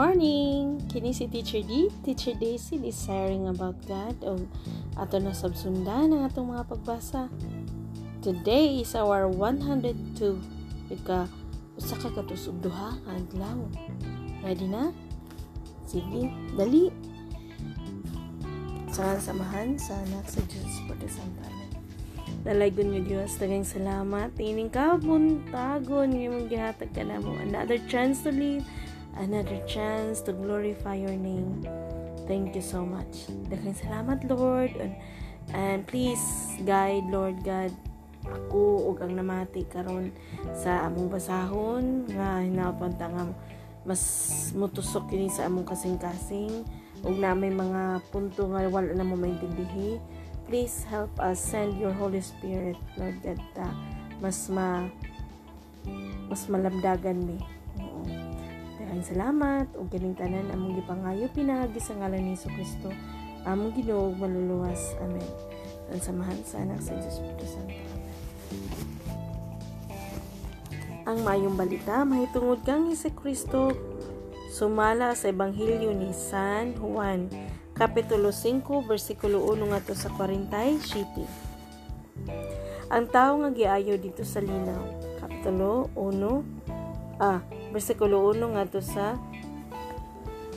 morning! Kini si Teacher D, Teacher Daisy, desiring about God o ato na sabsundan ang atong mga pagbasa. Today is our 102 ika usa ka katusog duha nga adlaw. Ready na? Sige, dali. Sa samahan sa anak sa Diyos Santana. Dalaygon niyo Diyos, dagang salamat. Ining kabun, tagon, yung gihatag ka na mo. Another chance to live, another chance to glorify your name. Thank you so much. Daghang salamat, Lord. And, and please, guide, Lord God, ako ug ang namati karon sa among basahon nga hinapunta nga mas mutusok kini sa among kasing-kasing ug na may mga punto nga wala na mo maintindihi please help us send your Holy Spirit Lord God ta mas ma mas malamdagan mi Daghang salamat. Ug kining tanan among gipangayo pinagi sa ngalan ni Kristo among Ginoo maluluwas. Amen. Ang samahan sa anak sa Diyos Espiritu Santo ang mayong balita mahitungod kang Hesus Kristo sumala sa Ebanghelyo ni San Juan kapitulo 5 bersikulo 1 ngadto sa 47 ang tao nga giayo dito sa linaw kapitulo 1 ah bersikulo 1 ngadto sa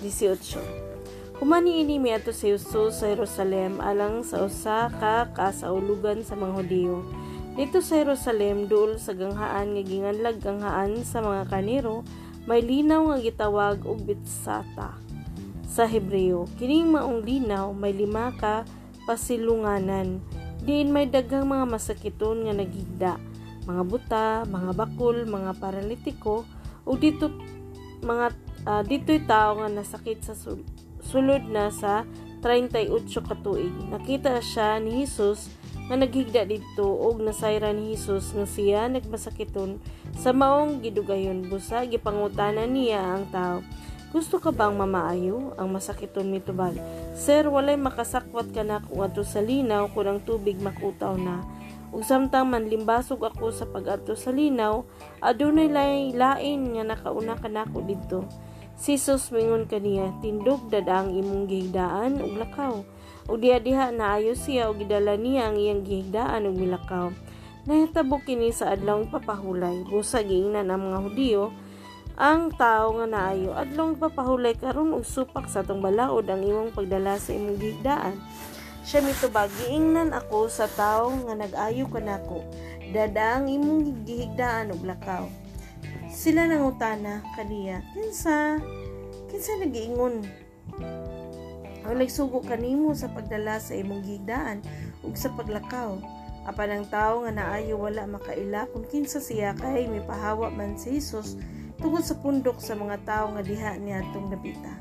18 Humani ini mi ato si Jesus sa Jerusalem alang sa usa ka kasaulugan sa mga Hudiyo dito sa Jerusalem, duol sa ganghaan nga ginganlag ganghaan sa mga kaniro, may linaw nga gitawag og Bitsata sa Hebreo. Kining maong linaw may lima ka pasilunganan. Diin may daghang mga masakiton nga nagigda, mga buta, mga bakul, mga paralitiko, ug dito mga uh, dito'y tao nga nasakit sa sul- sulod na sa 38 ka tuig. Nakita siya ni Jesus nga naghigda didto og nasayra ni Hesus nga siya nagmasakiton sa maong gidugayon. Busa gipangutanan niya ang tao. Gusto ka bang mamaayo ang masakiton mitubag sir walay makasakwat ka na kung ato sa linaw kung ang tubig makutaw na ug samtang manlimbasog ako sa pag-adto sa linaw adunay lain nga nakauna kanako didto si Jesus mingon kaniya tindog dadang imong gihigdaan ug lakaw ug diha-diha naayo siya ug gidala niya ang iyang gihigdaan ug milakaw. Nahitabo kini sa adlong papahulay. Busa giingnan ang mga Hudiyo ang tao nga naayo adlong papahulay karon og supak sa atong balaod ang imong pagdala sa imong gihigdaan. Siya mitubag giingnan ako sa tao nga nag-ayo kanako. Dada ang imong gihigdaan og lakaw. Sila nangutana kaniya, kinsa? Kinsa nagiingon? ang nagsugo kanimo sa pagdala sa imong gigdaan ug sa paglakaw apan ang tawo nga naayo wala makaila kung kinsa siya kay mipahawa man si Hesus tungod sa pundok sa mga tawo nga diha niadtong nabita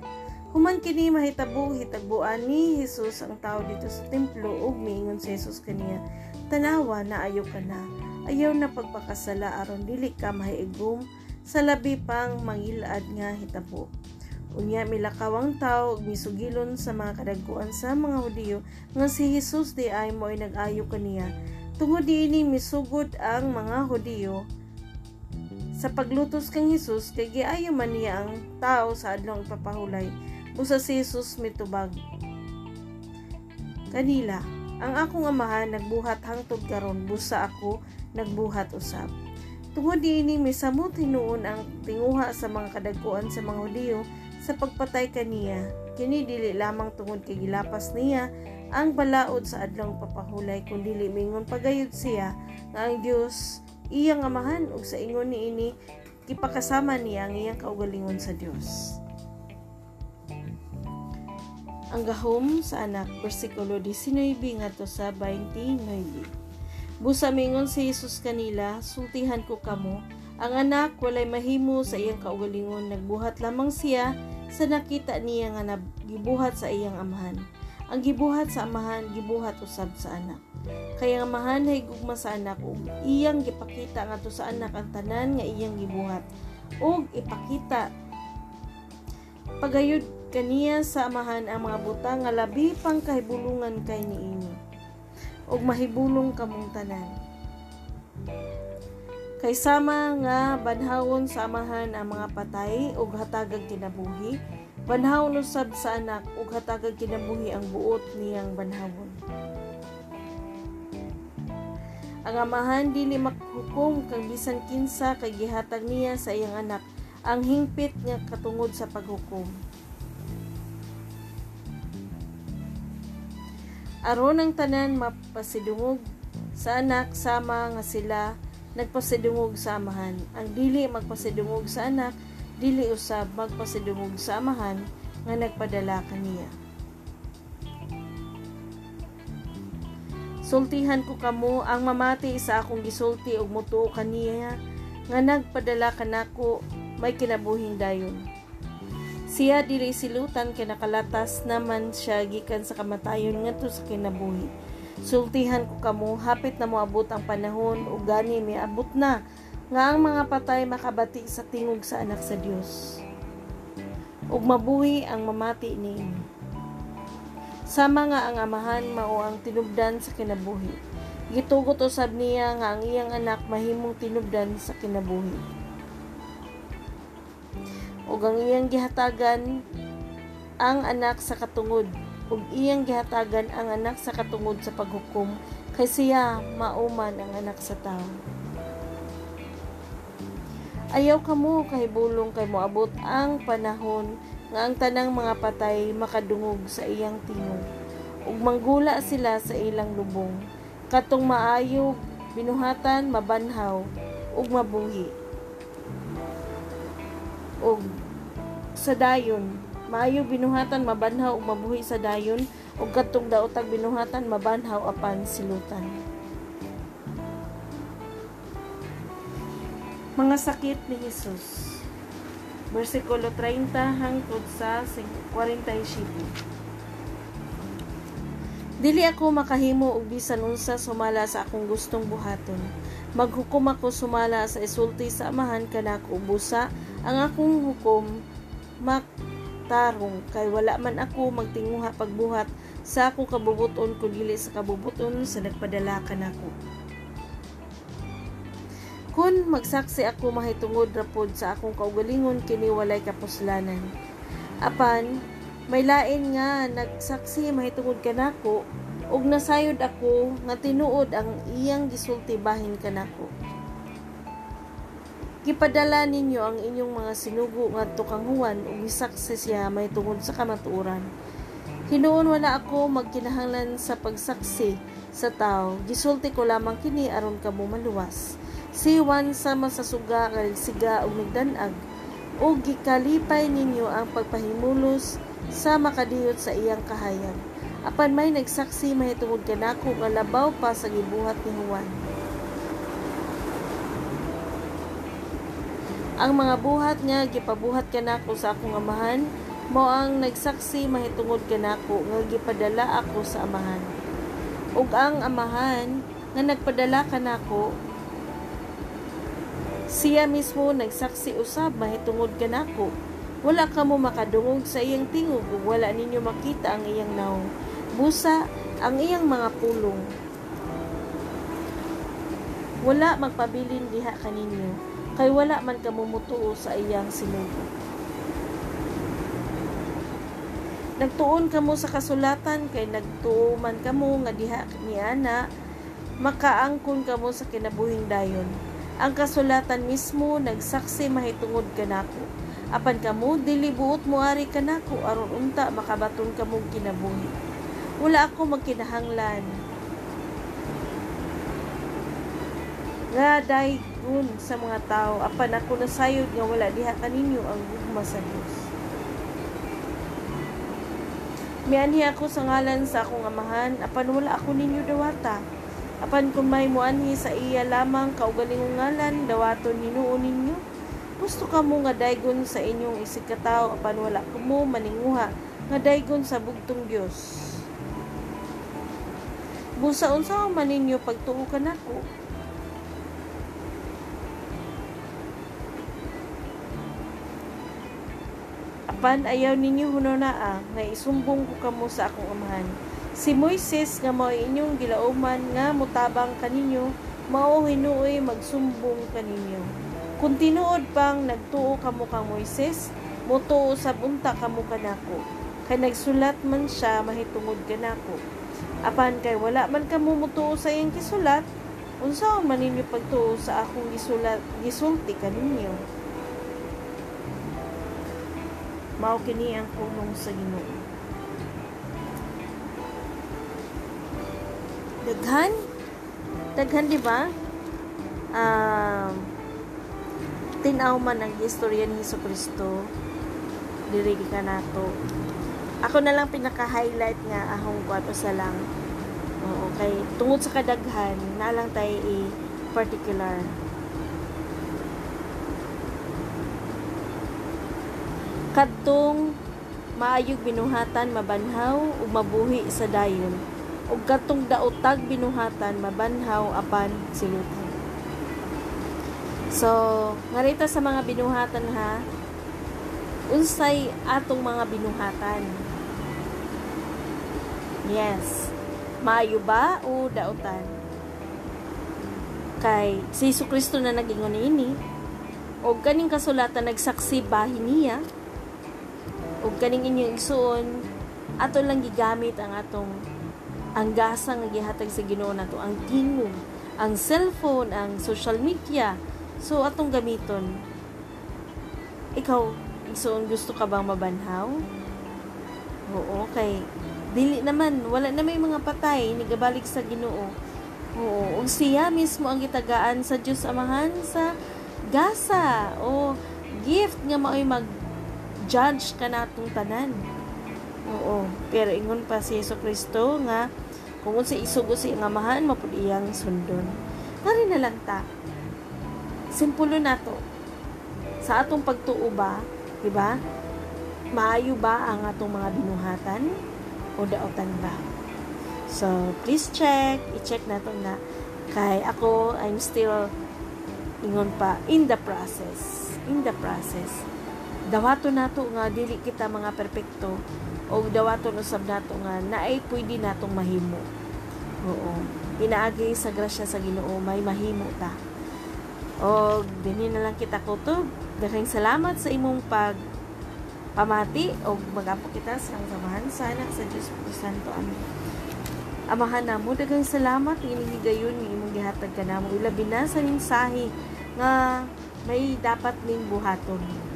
human kini mahitabo hitagbuan ni Hesus ang tawo dito sa templo ug miingon si Hesus kaniya tanawa na ayo ka na ayaw na pagpakasala aron dili ka mahiigom sa labi pang mangilad nga hitabo Unya milakawang tao ug misugilon sa mga kadagkuan sa mga Hudiyo nga si Hesus di ay mo ay nag-ayo kaniya. Tungod diini misugod ang mga Hudiyo sa paglutos kang Hesus kay giayo man niya ang tao sa adlong papahulay. Busa si Hesus mitubag. Kanila, ang akong amahan nagbuhat hangtod karon busa ako nagbuhat usab. Tungod diini misamot hinuon ang tinguha sa mga kadagkuan sa mga Hudiyo sa pagpatay kaniya. Kini dili lamang tungod kay gilapas niya ang balaod sa adlong papahulay kun dili mingon pagayod siya nga ang Dios iyang amahan ug sa ingon niini kipakasama niya ang iyang kaugalingon sa Dios. Ang gahom sa anak, versikulo 19 ngadto sa 29. Busa mingon si Jesus kanila, sultihan ko kamo, ang anak walay mahimo sa iyang kaugalingon, nagbuhat lamang siya sa nakita niya nga nagibuhat sa iyang amahan. Ang gibuhat sa amahan, gibuhat usab sa anak. Kaya ang amahan ay gugma sa anak ug iyang gipakita nga to sa anak ang tanan nga iyang gibuhat ug ipakita pagayod kaniya sa amahan ang mga butang nga labi pang kahibulungan kay niini ug mahibulong kamong tanan Kay sama nga banhawon sa amahan ang mga patay ug hatagag kinabuhi, banhawon usab sa anak ug hatagag kinabuhi ang buot niyang banhawon. Ang amahan dili makhukom kang bisan kinsa kay gihatag niya sa iyang anak ang hingpit nga katungod sa paghukom. Aron ang tanan mapasidungog sa anak sama nga sila nagpasidungog sa amahan. Ang dili magpasidungog sa anak, dili usab magpasidungog sa amahan nga nagpadala kaniya. Sultihan ko kamo ang mamati sa akong gisulti og mutuo kaniya nga nagpadala kanako may kinabuhing dayon. Siya dili silutan kay nakalatas naman siya gikan sa kamatayon ngadto sa kinabuhi Sultihan ko kamo, hapit na moabot ang panahon, ug gani may abot na, nga ang mga patay makabati sa tingog sa anak sa Dios. Ug mabuhi ang mamati niini. Sama nga ang amahan mao ang tinubdan sa kinabuhi. Gitugot usab niya nga ang iyang anak mahimong tinubdan sa kinabuhi. Ug ang iyang gihatagan ang anak sa katungod. Ug iyang gihatagan ang anak sa katungod sa paghukom kay siya mauman ang anak sa tao. Ayaw kamo kay bulong kay moabot ang panahon nga ang tanang mga patay makadungog sa iyang tingog ug manggula sila sa ilang lubong. Katong maayog binuhatan mabanhaw ug mabuhi. Ug sa dayon Maayo binuhatan mabanhaw ug mabuhi sa dayon ug katong daotag binuhatan mabanhaw apan silutan. Mga sakit ni Jesus. Versikulo 30 hangtod sa 47. Dili ako makahimo og bisan unsa sumala sa akong gustong buhaton. Maghukom ako sumala sa isulti sa amahan kanako busa ang akong hukom mak tarong kay wala man ako magtinguha pagbuhat sa akong kabubuton kun dili sa kabubuton sa nagpadala kanako. Kun magsaksi ako mahitungod rapod sa akong kaugalingon kini walay kapuslanan. Apan may lain nga nagsaksi mahitungod kanako ug nasayod ako nga tinuod ang iyang gisulti bahin kanako. Gipadala ninyo ang inyong mga sinugo nga tukanghuan ug misakses siya may tungod sa kamatuoran. Hinuon wala ako magkinahanglan sa pagsaksi sa tao. Gisulti ko lamang kini aron kamo maluwas. Si Juan sama sa suga kay siga ug nagdanag ug gikalipay ninyo ang pagpahimulos sa makadiyot sa iyang kahayag. Apan may nagsaksi mahitungod kanako nga labaw pa sa gibuhat ni Juan. Ang mga buhat nga gipabuhat kanako sa akong amahan mo ang nagsaksi mahitungod kanako nga gipadala ako sa amahan. Ug ang amahan nga nagpadala kanako siya mismo nagsaksi usab mahitungod kanako. Wala ka mo makadungog sa iyang tingog ug wala ninyo makita ang iyang naong. Busa ang iyang mga pulong. Wala magpabilin diha kaninyo kay wala man kamumutuo sa iyang sinugo. Nagtuon kamo sa kasulatan kay nagtuo man kamo nga diha ni ana makaangkon kamo sa kinabuhing dayon. Ang kasulatan mismo nagsaksi mahitungod kanako. Apan kamo dili buot moari kanako aron unta makabaton kamo kinabuhi. Wala ako magkinahanglan. Nga day ingon sa mga tao apan ako nasayod nga wala diha kaninyo ang gugma sa Dios Mianhi ako sa ngalan sa akong amahan apan wala ako ninyo dawata? Apan kung may muanhi sa iya lamang kaugalingong ngalan dawaton hinuon ninyo? Gusto ka mo nga daygon sa inyong isikataw apan wala ko mo maninguha nga daygon sa bugtong Dios Busa unsa man ninyo pagtuo kanako Apan ayaw ninyo hunonaa nga isumbong ko kamo sa akong amahan. Si Moises nga mao inyong gilauman nga mutabang kaninyo mao hinuoy magsumbong kaninyo. Kung tinuod pang nagtuo kamo kang Moises, motuo sa bunta kamo kanako. Kay nagsulat man siya mahitungod kanako. Apan kay wala man kamo mutuo sa iyang gisulat, unsaon man ninyo pagtuo sa akong gisulat gisulti kaninyo. Mao kini ang pulong sa Ginoo. Daghan? Daghan di ba? Um, tinaw man ang istorya ni Hesus Kristo diri ka nato. Ako na lang pinaka-highlight nga ahong kwato sa lang. Oo, kay tungod sa kadaghan, na lang tayo i-particular. Kadtong maayog binuhatan mabanhaw ug mabuhi sa dayon ug katong daotag binuhatan mabanhaw apan silutan. So, ngarita sa mga binuhatan ha, unsay atong mga binuhatan. Yes. Maayo ba o daotan? Kay si Kristo na nagingon ini, o kaning kasulatan nagsaksi bahin niya, kaning inyong igsuon, ato lang gigamit ang atong ang gasa nga gihatag sa Ginoo nato ang tingog ang cellphone ang social media. So atong gamiton ikaw igsuon gusto ka bang mabanhaw? Oo kay dili naman wala na may mga patay nigabalik sa Ginoo. Oo ug siya mismo ang gitagaan sa Dios Amahan sa gasa o gift nga maoy mag judge ka natong tanan Oo. Pero ingon pa si Yeso Kristo nga kung si isugo si nga mahan mapud iyang sundon. Nari na lang ta. Simpulo na to. Sa atong pagtuo ba, di ba? Maayo ba ang atong mga binuhatan o daotan ba? So, please check. I-check na to na kay ako, I'm still ingon pa, in the process. In the process. Dawato nato nga dili kita mga perpekto o dawaton usab nato nga naay pwede natong mahimo. Oo. Inaagi sa grasya sa Ginoo may mahimo ta. O dinhi na lang kita kutob. Daghang salamat sa imong pag pamati o magapo kita sa samahan sa anak sa Dios Santo. Amen. Amahan na mo, daghang salamat inihigayon ni imong gihatag ka namo. Ilabi na sa mensahe nga may dapat ning buhaton.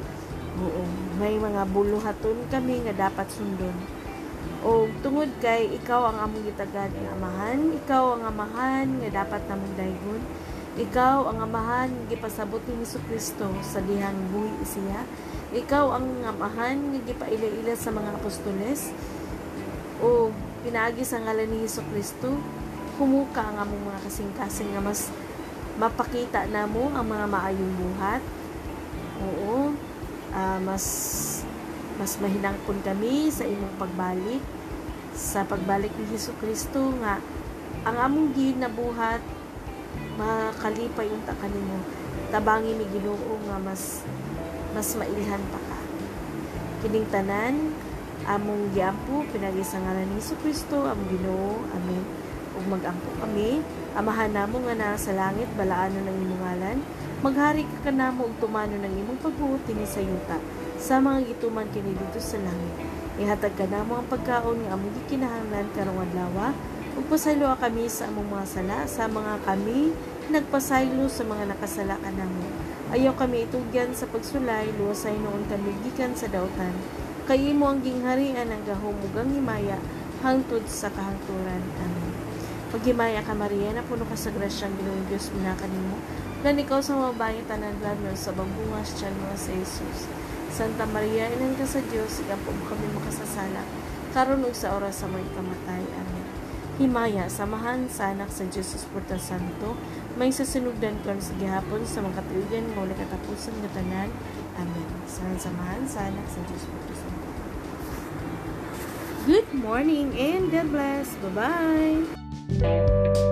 Oo, may mga buluhaton kami nga dapat sundon. O tungod kay ikaw ang among gitagad nga amahan, ikaw ang amahan nga dapat namong daygon. Ikaw ang amahan nga gipasabot ni Hesus Kristo sa dihang buhi siya. Ikaw ang amahan nga gipaila-ila sa mga apostoles. O pinaagi sa ngalan ni Hesus Kristo, humuka ang among mga kasing-kasing nga mas mapakita namo ang mga maayong buhat. Oo, uh, mas mas mahinangpon kami sa imong pagbalik sa pagbalik ni Hesus Kristo nga ang among ginabuhat makalipay unta kanimo tabangi ni Ginoo nga mas mas mailhan pa ka. Kining tanan among giampo pinagi sa ngalan ni Hesus Kristo among Ginoo amen. Ug magampo kami amahan namo nga naa sa langit balaanon ng imong ngalan Maghari ka kanamo og tumano ng imong pagbuot dinhi sa yuta sa mga gituman kini dito sa langit. Ihatag kanamo ang pagkaon nga among gikinahanglan karong adlaw ug pasaylo kami sa among mga sala sa mga kami nagpasaylo sa mga nakasala kanamo. Ayaw kami itugyan sa pagsulay luwasay noon kami gikan sa dautan. Kay imo ang gingharian ang gahom ug ang himaya hangtod sa kahangturan. Amen. Paghimaya ka Maria na puno ka sa grasyang Ginoong Dios minakanimo Lan ikaw sa mga bayi tanan sa babungas tiyan mo sa Jesus. Santa Maria, ilan ka sa Diyos, igapo mo kami makasasala, karon ug sa oras sa may kamatay. Amen. Himaya, samahan sa anak sa Diyos Espiritu Santo, may sasunugdan kon sa gihapon sa mga katuigan nga wala katapusan nga tanan. Amen. Samahan samahan sa anak sa Diyos Espiritu Santo. Good morning and God bless. Bye-bye.